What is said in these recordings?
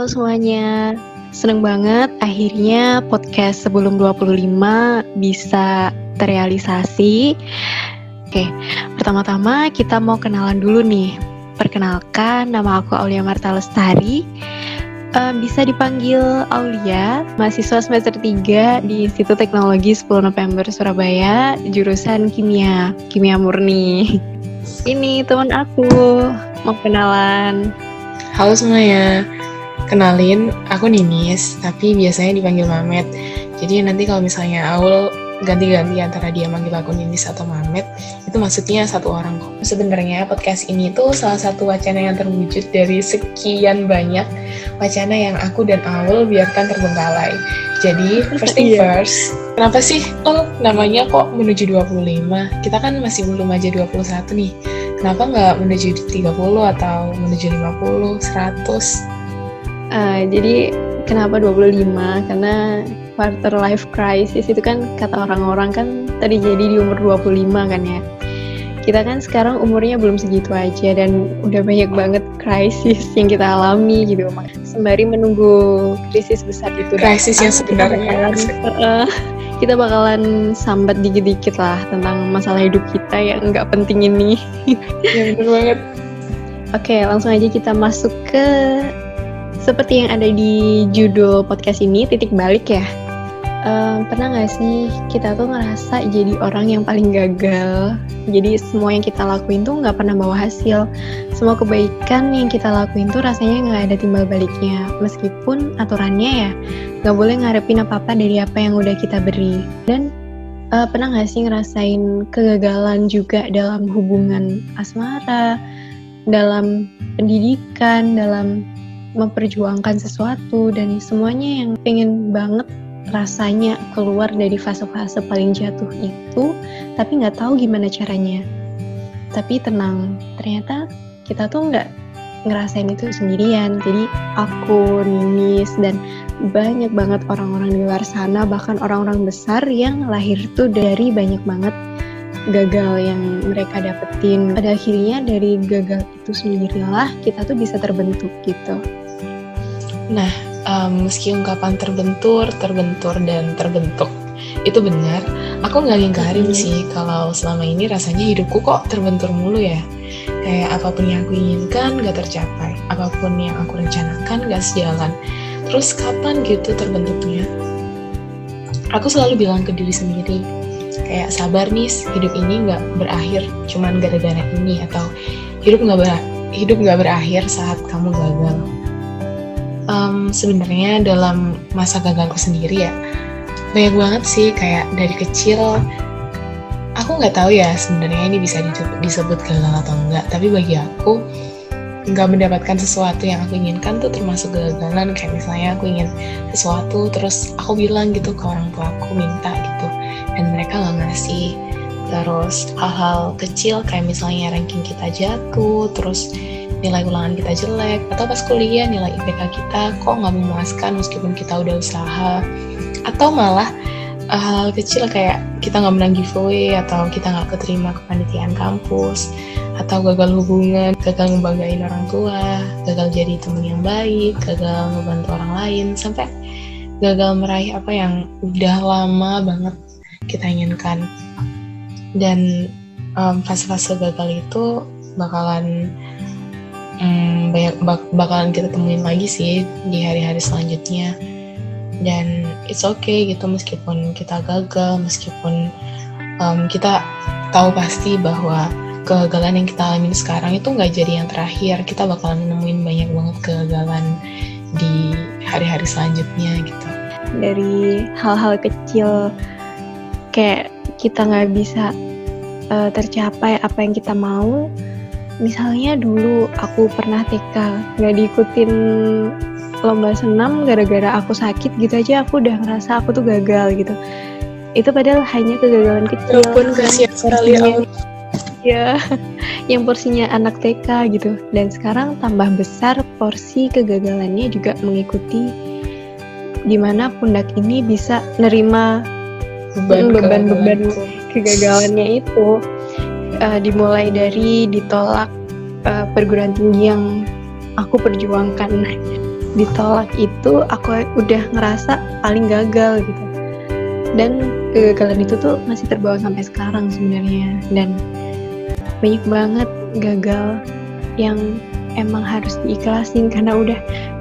Halo semuanya, seneng banget akhirnya podcast sebelum 25 bisa terrealisasi. Oke, pertama-tama kita mau kenalan dulu nih. Perkenalkan, nama aku Aulia Marta Lestari. Uh, bisa dipanggil Aulia, mahasiswa semester 3 di Institut Teknologi 10 November Surabaya, jurusan Kimia, Kimia Murni. Ini teman aku, mau kenalan. Halo semuanya, Kenalin, aku Ninis, tapi biasanya dipanggil Mamet. Jadi nanti kalau misalnya Aul ganti-ganti antara dia manggil aku Ninis atau Mamet, itu maksudnya satu orang kok. Sebenarnya podcast ini tuh salah satu wacana yang terwujud dari sekian banyak wacana yang aku dan Aul biarkan terbengkalai. Jadi, first thing iya. first, kenapa sih oh, namanya kok menuju 25? Kita kan masih belum aja 21 nih. Kenapa nggak menuju 30 atau menuju 50, 100? Uh, jadi kenapa 25? Karena quarter life crisis itu kan kata orang-orang kan tadi jadi di umur 25 kan ya. Kita kan sekarang umurnya belum segitu aja dan udah banyak banget krisis yang kita alami gitu. Sembari menunggu krisis besar itu. Krisis yang sebenarnya. Uh, kita bakalan sambat dikit-dikit lah tentang masalah hidup kita yang nggak penting ini. ya bener banget. Oke, langsung aja kita masuk ke seperti yang ada di judul podcast ini, titik balik ya. Um, pernah nggak sih kita tuh ngerasa jadi orang yang paling gagal? Jadi semua yang kita lakuin tuh nggak pernah bawa hasil. Semua kebaikan yang kita lakuin tuh rasanya nggak ada timbal baliknya. Meskipun aturannya ya nggak boleh ngarepin apa-apa dari apa yang udah kita beri. Dan uh, pernah nggak sih ngerasain kegagalan juga dalam hubungan asmara, dalam pendidikan, dalam memperjuangkan sesuatu dan semuanya yang pengen banget rasanya keluar dari fase-fase paling jatuh itu tapi nggak tahu gimana caranya. Tapi tenang ternyata kita tuh nggak ngerasain itu sendirian. Jadi aku Ninis dan banyak banget orang-orang di luar sana bahkan orang-orang besar yang lahir tuh dari banyak banget gagal yang mereka dapetin. Pada akhirnya dari gagal itu sendirilah kita tuh bisa terbentuk gitu Nah, um, meski ungkapan terbentur, terbentur, dan terbentuk itu benar, aku nggak ingkarin sih kalau selama ini rasanya hidupku kok terbentur mulu ya. Kayak apa pun yang aku inginkan gak tercapai, apa pun yang aku rencanakan gak sejalan. Terus kapan gitu terbentuknya? Aku selalu bilang ke diri sendiri, kayak sabar nih, hidup ini nggak berakhir cuman gara-gara ini atau hidup nggak ber hidup nggak berakhir saat kamu gagal um, sebenarnya dalam masa gagalku sendiri ya banyak banget sih kayak dari kecil aku nggak tahu ya sebenarnya ini bisa disebut gagal atau enggak tapi bagi aku nggak mendapatkan sesuatu yang aku inginkan tuh termasuk kegagalan kayak misalnya aku ingin sesuatu terus aku bilang gitu ke orang tua aku minta gitu dan mereka nggak ngasih. Terus hal-hal kecil kayak misalnya ranking kita jatuh terus nilai ulangan kita jelek atau pas kuliah nilai IPK kita kok nggak memuaskan meskipun kita udah usaha atau malah eh, hal-hal kecil kayak kita nggak menang giveaway atau kita nggak keterima kepanitiaan kampus atau gagal hubungan, gagal ngebanggain orang tua, gagal jadi teman yang baik, gagal ngebantu orang lain, sampai gagal meraih apa yang udah lama banget kita inginkan. Dan fase-fase um, gagal itu bakalan hmm, banyak bak bakalan kita temuin lagi sih di hari-hari selanjutnya. Dan it's okay gitu meskipun kita gagal meskipun um, kita tahu pasti bahwa kegagalan yang kita alami sekarang itu nggak jadi yang terakhir. Kita bakalan nemuin banyak banget kegagalan di hari-hari selanjutnya gitu. Dari hal-hal kecil kayak kita nggak bisa uh, tercapai apa yang kita mau misalnya dulu aku pernah TK nggak diikutin lomba senam gara-gara aku sakit gitu aja aku udah ngerasa aku tuh gagal gitu. Itu padahal hanya kegagalan kecil. Walaupun kasihan sekali ya yang porsinya anak TK gitu. Dan sekarang tambah besar porsi kegagalannya juga mengikuti di mana pundak ini bisa nerima beban-beban kegagalannya itu uh, dimulai dari ditolak uh, perguruan tinggi yang aku perjuangkan. ditolak itu aku udah ngerasa paling gagal gitu. Dan kegagalan itu tuh masih terbawa sampai sekarang sebenarnya. Dan banyak banget gagal yang emang harus diikhlasin karena udah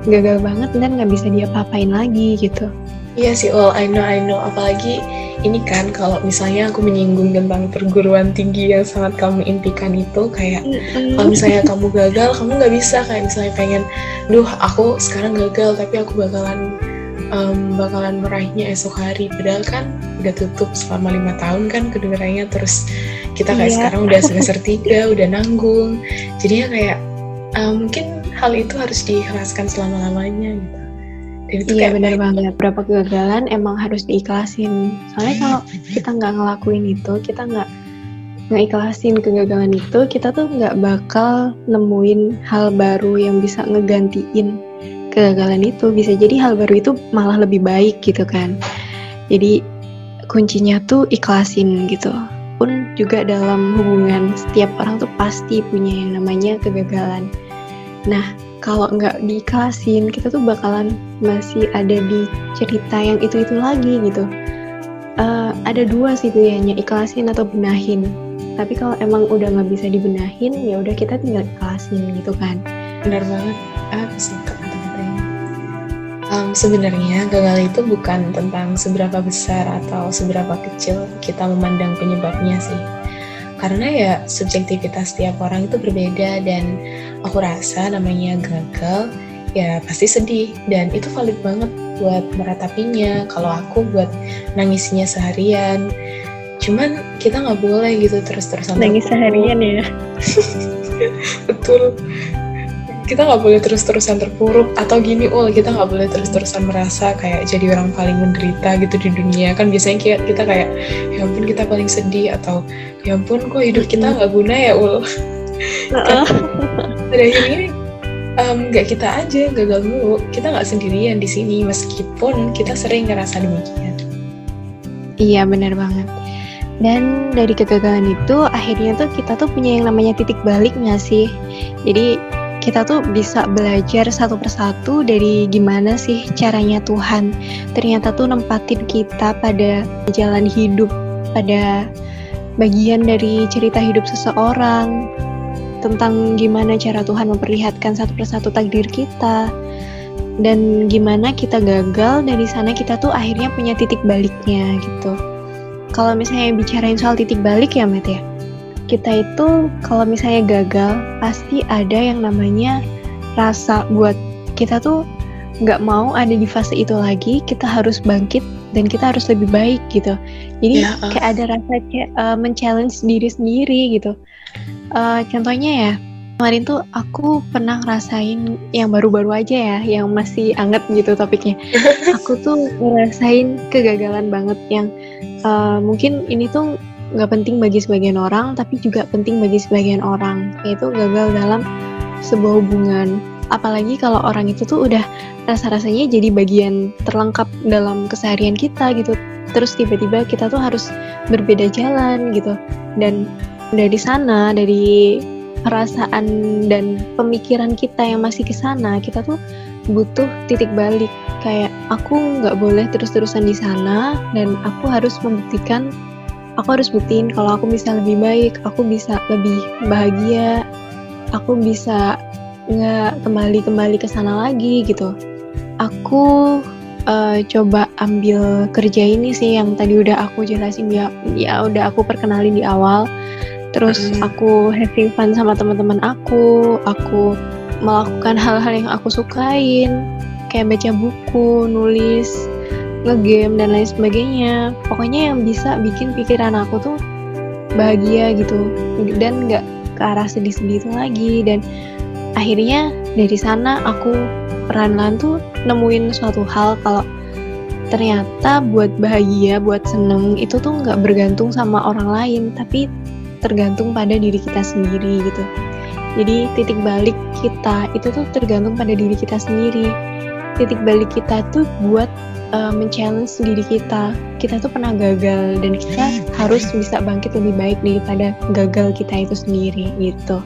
gagal banget dan nggak bisa diapa-apain lagi gitu iya sih all I know I know. Apalagi ini kan kalau misalnya aku menyinggung tentang perguruan tinggi yang sangat kamu impikan itu kayak mm-hmm. kalau misalnya kamu gagal kamu nggak bisa. Kayak misalnya pengen duh aku sekarang gagal tapi aku bakalan um, bakalan meraihnya esok hari. Padahal kan udah tutup selama lima tahun kan kedengarannya. Terus kita kayak iya. sekarang udah semester tiga udah nanggung. Jadi ya kayak um, mungkin hal itu harus diikhlaskan selama lamanya gitu itu iya benar banget. Berapa kegagalan emang harus diikhlasin. Soalnya kalau kita nggak ngelakuin itu, kita nggak ikhlasin kegagalan itu, kita tuh nggak bakal nemuin hal baru yang bisa ngegantiin kegagalan itu. Bisa jadi hal baru itu malah lebih baik gitu kan. Jadi kuncinya tuh ikhlasin gitu. Pun juga dalam hubungan setiap orang tuh pasti punya yang namanya kegagalan. Nah, kalau nggak diikhlasin kita tuh bakalan masih ada di cerita yang itu itu lagi gitu. Uh, ada dua sih pilihannya ikhlasin atau benahin. Tapi kalau emang udah nggak bisa dibenahin ya udah kita tinggal ikhlasin gitu kan. Benar banget. Suka kata-katanya um, sebenarnya gagal itu bukan tentang seberapa besar atau seberapa kecil kita memandang penyebabnya sih karena ya subjektivitas setiap orang itu berbeda dan aku rasa namanya gagal ya pasti sedih. Dan itu valid banget buat meratapinya. Kalau aku buat nangisnya seharian cuman kita nggak boleh gitu terus-terusan nangis seharian ya. Betul kita nggak boleh terus-terusan terpuruk atau gini oh kita nggak boleh terus-terusan merasa kayak jadi orang paling menderita gitu di dunia. Kan biasanya kayak kita kayak ya ampun kita paling sedih atau ya ampun kok hidup kita nggak guna ya ul? Pada akhirnya nggak um, kita aja gagal mulu. Kita nggak sendirian di sini meskipun kita sering ngerasa demikian. Iya benar banget. Dan dari kegagalan itu akhirnya tuh kita tuh punya yang namanya titik balik nggak sih? Jadi kita tuh bisa belajar satu persatu dari gimana sih caranya Tuhan. Ternyata tuh nempatin kita pada jalan hidup pada bagian dari cerita hidup seseorang tentang gimana cara Tuhan memperlihatkan satu persatu takdir kita dan gimana kita gagal dari sana kita tuh akhirnya punya titik baliknya gitu. Kalau misalnya bicarain soal titik balik ya Matt ya kita itu kalau misalnya gagal pasti ada yang namanya rasa buat kita tuh nggak mau ada di fase itu lagi kita harus bangkit dan kita harus lebih baik gitu. Jadi ya, uh. kayak ada rasa kayak uh, men-challenge diri sendiri gitu. Uh, contohnya ya kemarin tuh aku pernah ngerasain yang baru-baru aja ya yang masih anget gitu topiknya. Aku tuh ngerasain kegagalan banget yang uh, mungkin ini tuh nggak penting bagi sebagian orang tapi juga penting bagi sebagian orang yaitu gagal dalam sebuah hubungan. Apalagi kalau orang itu tuh udah rasa-rasanya jadi bagian terlengkap dalam keseharian kita gitu. Terus tiba-tiba kita tuh harus berbeda jalan gitu. Dan dari sana dari perasaan dan pemikiran kita yang masih ke sana kita tuh butuh titik balik. Kayak aku nggak boleh terus-terusan di sana dan aku harus membuktikan aku harus buktiin kalau aku bisa lebih baik aku bisa lebih bahagia aku bisa nggak kembali kembali ke sana lagi gitu. Aku uh, coba ambil kerja ini sih yang tadi udah aku jelasin ya ya udah aku perkenalin di awal. Terus hmm. aku having fun sama teman-teman aku aku melakukan hal-hal yang aku sukain kayak baca buku nulis ngegame dan lain sebagainya pokoknya yang bisa bikin pikiran aku tuh bahagia gitu dan nggak ke arah sedih-sedih itu lagi dan akhirnya dari sana aku peran-peran tuh nemuin suatu hal kalau ternyata buat bahagia, buat seneng itu tuh nggak bergantung sama orang lain, tapi tergantung pada diri kita sendiri gitu. Jadi titik balik kita itu tuh tergantung pada diri kita sendiri. Titik balik kita tuh buat uh, men-challenge diri kita. Kita tuh pernah gagal dan kita harus bisa bangkit lebih baik daripada gagal kita itu sendiri gitu.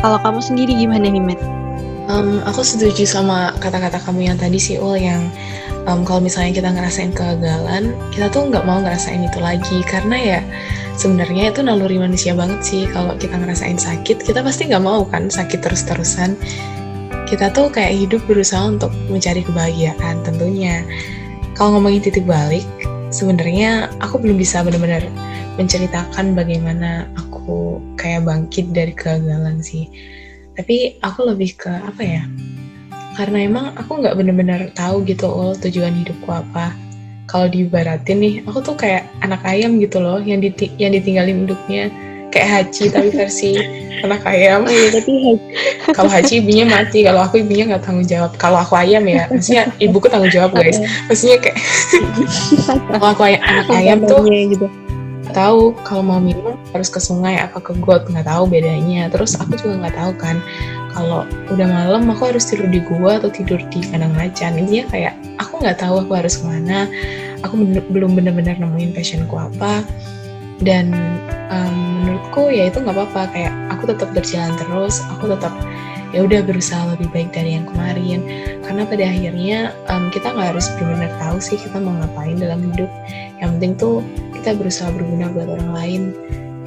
Kalau kamu sendiri gimana nih, Matt? Um, aku setuju sama kata-kata kamu yang tadi sih Ul yang um, kalau misalnya kita ngerasain kegagalan, kita tuh nggak mau ngerasain itu lagi karena ya sebenarnya itu naluri manusia banget sih kalau kita ngerasain sakit, kita pasti nggak mau kan sakit terus-terusan. Kita tuh kayak hidup berusaha untuk mencari kebahagiaan tentunya. Kalau ngomongin titik balik, sebenarnya aku belum bisa benar-benar menceritakan bagaimana aku kayak bangkit dari kegagalan sih. Tapi aku lebih ke apa ya? Karena emang aku nggak bener-bener tahu gitu oh tujuan hidupku apa. Kalau diibaratin nih aku tuh kayak anak ayam gitu loh yang diti yang ditinggalin hidupnya kayak Haji tapi versi anak ayam. Oh, iya, tapi kalau Haji ibunya mati, kalau aku ibunya nggak tanggung jawab. Kalau aku ayam ya, maksudnya ibuku tanggung jawab guys. Maksudnya kayak kalau aku ay anak ayam tuh gitu. tahu kalau mau minum harus ke sungai apa ke got nggak tahu bedanya. Terus aku juga nggak tahu kan kalau udah malam aku harus tidur di gua atau tidur di kandang macan. Intinya kayak aku nggak tahu aku harus ke mana. Aku bener, belum benar-benar nemuin passionku apa dan um, menurutku ya itu nggak apa-apa. Kayak aku tetap berjalan terus aku tetap ya udah berusaha lebih baik dari yang kemarin. Karena pada akhirnya um, kita nggak harus benar-benar tahu sih kita mau ngapain dalam hidup. Yang penting tuh kita berusaha berguna buat orang lain.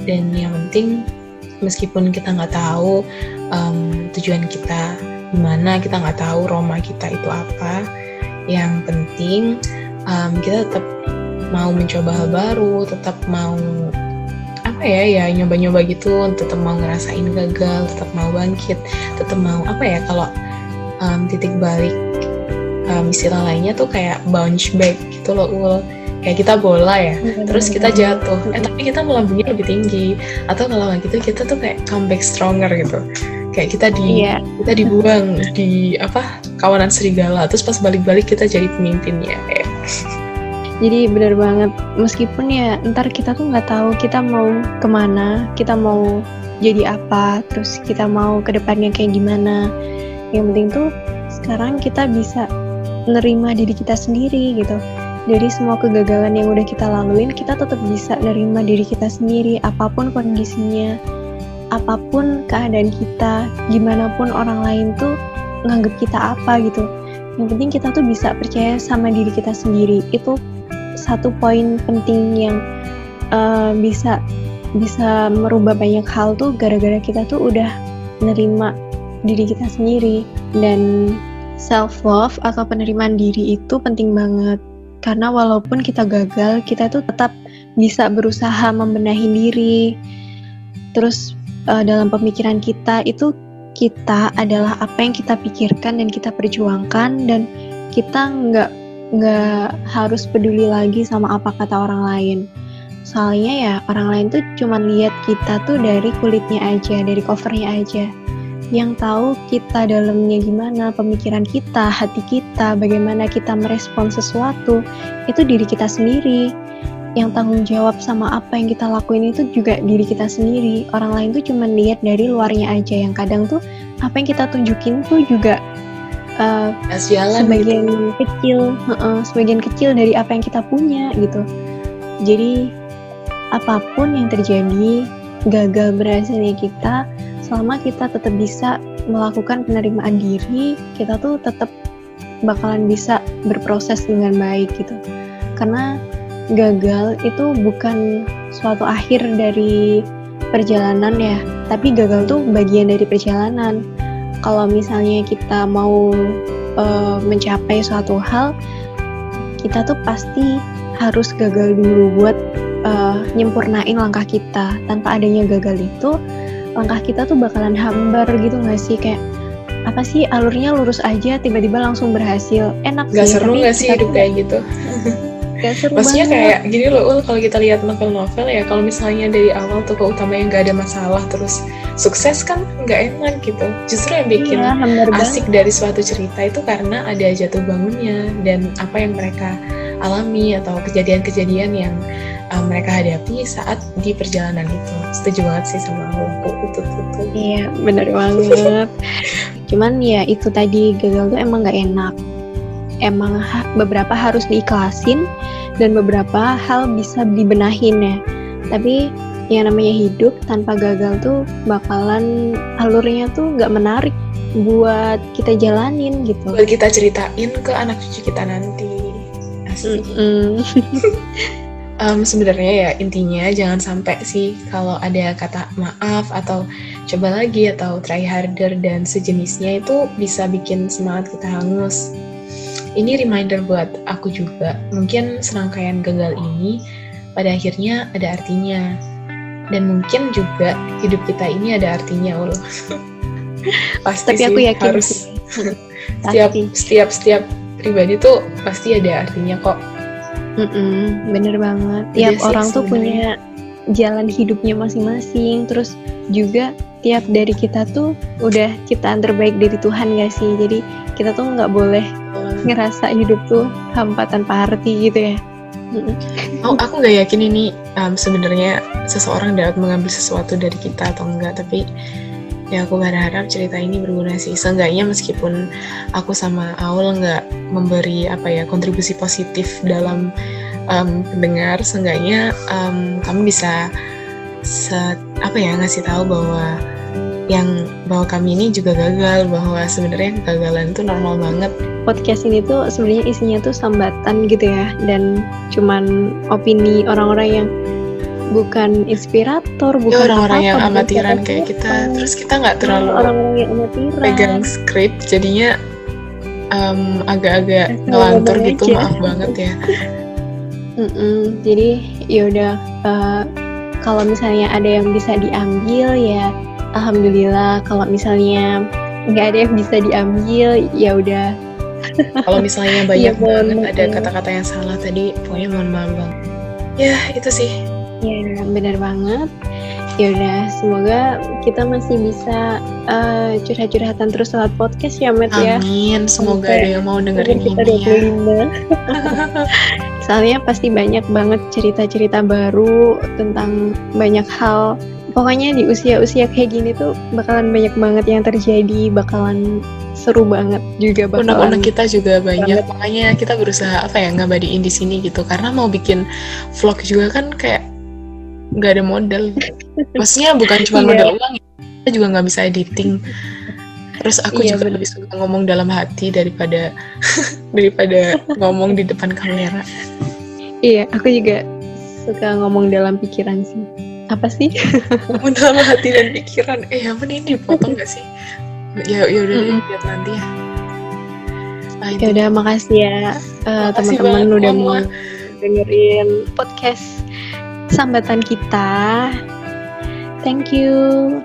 Dan yang penting meskipun kita nggak tahu um, tujuan kita gimana kita nggak tahu Roma kita itu apa. Yang penting um, kita tetap mau mencoba hal baru tetap mau apa ya ya nyoba-nyoba gitu tetap mau ngerasain gagal tetap mau bangkit tetap mau apa ya kalau um, titik balik um, istilah lainnya tuh kayak bounce back gitu loh ul kayak kita bola ya hmm. terus kita jatuh eh tapi kita melambungnya lebih tinggi atau kalau nggak gitu kita tuh kayak comeback stronger gitu kayak kita di yeah. kita dibuang di apa kawanan serigala terus pas balik-balik kita jadi pemimpinnya ya. Jadi benar banget meskipun ya ntar kita tuh nggak tahu kita mau ke mana kita mau jadi apa terus kita mau ke depannya kayak gimana yang penting tuh sekarang kita bisa nerima diri kita sendiri gitu dari semua kegagalan yang udah kita laluin, kita tetap bisa nerima diri kita sendiri, apa pun kondisinya, apa pun keadaan kita, gimana pun orang lain tuh nganggep kita apa gitu. Yang penting kita tuh bisa percaya sama diri kita sendiri. Itu satu poin penting yang uh, bisa bisa merubah banyak hal tuh gara-gara kita tuh udah nerima diri kita sendiri dan self love atau penerimaan diri itu penting banget karena walaupun kita gagal, kita tuh tetap bisa berusaha membenahi diri. Terus uh, dalam pemikiran kita itu kita adalah apa yang kita pikirkan dan kita perjuangkan dan kita nggak nggak harus peduli lagi sama apa kata orang lain. Soalnya ya orang lain tuh cuma lihat kita tuh dari kulitnya aja, dari covernya aja yang tahu kita dalamnya gimana, pemikiran kita, hati kita, bagaimana kita merespon sesuatu, itu diri kita sendiri. Yang tanggung jawab sama apa yang kita lakuin itu juga diri kita sendiri. Orang lain tuh cuma lihat dari luarnya aja, yang kadang tuh apa yang kita tunjukin tuh juga uh, sebagian gitu. kecil, uh, sebagian kecil dari apa yang kita punya gitu. Jadi apa pun yang terjadi, gagal berhasilnya kita, selama kita tetap bisa melakukan penerimaan diri, kita tuh tetap bakalan bisa berproses dengan baik gitu. Karena gagal itu bukan suatu akhir dari perjalanan ya, tapi gagal tuh bagian dari perjalanan. Kalau misalnya kita mau uh, mencapai suatu hal, kita tuh pasti harus gagal dulu buat uh, nyempurnain langkah kita. Tanpa adanya gagal itu, langkah kita tuh bakalan hambar gitu gak sih kayak apa sih alurnya lurus aja tiba-tiba langsung berhasil enak gak sih seru gak sih hidup kayak gitu Gak seru Maksudnya banget. kayak gini loh Ul, kalau kita lihat novel-novel ya kalau misalnya dari awal tokoh utama yang gak ada masalah terus sukses kan nggak enak gitu. Justru yang bikin iya, asik banget. dari suatu cerita itu karena ada jatuh bangunnya dan apa yang mereka alami atau kejadian-kejadian yang uh, mereka hadapi saat di perjalanan itu. Setuju banget sih sama aku. Iya, bener banget. Cuman ya itu tadi gagal tuh emang gak enak. Emang ha beberapa harus diikhlasin dan beberapa hal bisa dibenahin ya. Tapi yang namanya hidup tanpa gagal tuh bakalan alurnya tuh gak menarik buat kita jalanin gitu. Buat kita ceritain ke anak cucu kita nanti. Asik. Mm-mm. um, sebenarnya ya intinya jangan sampai sih kalau ada kata maaf atau coba lagi atau try harder dan sejenisnya itu bisa bikin semangat kita hangus. Ini reminder buat aku juga, mungkin serangkaian gagal ini pada akhirnya ada artinya. Dan mungkin juga hidup kita ini ada artinya, Ul. Pasti Tapi sih aku yakin harus sih. setiap setiap setiap pribadi tuh pasti ada artinya kok. Mm-mm, bener banget. Iya Tiap sih, orang tuh punya jalan hidupnya masing-masing. Terus juga tiap dari kita tuh udah ciptaan terbaik dari Tuhan gak sih? Jadi kita tuh nggak boleh ngerasa hidup tuh hampa tanpa arti gitu ya. Oh, aku nggak yakin ini um, sebenarnya seseorang dapat mengambil sesuatu dari kita atau enggak, tapi ya aku berharap cerita ini berguna sih. Seenggaknya meskipun aku sama Aul nggak memberi apa ya kontribusi positif dalam um, pendengar, seenggaknya um, kamu bisa se- apa ya ngasih tahu bahwa yang bahwa kami ini juga gagal, bahwa sebenarnya kegagalan itu normal banget. Podcast ini tuh sebenarnya isinya tuh sambatan gitu ya dan cuman opini orang-orang yang bukan inspirator, Ya bukan orang-orang yang apa-apa, bukan amatiran kayak kita, terus kita nggak terlalu orang-orang yang amatiran. pegang skrip jadinya em, agak-agak ngelantur gitu aja. maaf banget ya Mm-mm, jadi yaudah eh, kalau misalnya ada yang bisa diambil ya alhamdulillah kalau misalnya nggak ada yang bisa diambil ya udah kalau misalnya banyak Iya, mohon banget ada maaf. kata-kata yang salah tadi pokoknya mohon maaf bang. Ya itu sih. Ya benar banget. Ya udah semoga kita masih bisa eh, curhat-curhatan terus lewat podcast ya Met ya. Amin. Semoga ada yang mau dengerin kita ini ya. 25 soalnya pasti banyak banget cerita-cerita baru tentang banyak hal pokoknya di usia-usia kayak gini tuh bakalan banyak banget yang terjadi bakalan seru banget juga bakalan unek-unek kita juga banyak makanya kita berusaha apa ya ngabadiin di sini gitu karena mau bikin vlog juga kan kayak nggak ada modal maksudnya bukan cuma Iya. modal uang ya. kita juga nggak bisa editing terus aku Iya, juga bener. lebih suka ngomong dalam hati daripada daripada ngomong di depan kamera iya aku juga suka ngomong dalam pikiran sih apa sih? Dalam hati dan pikiran. Eh apa nih dipotong gak sih? Ya ya udah Mm-mm. lihat nanti ya. Nah, ya udah makasih ya Makasih teman-teman udah mau dengerin podcast sambatan kita. Thank you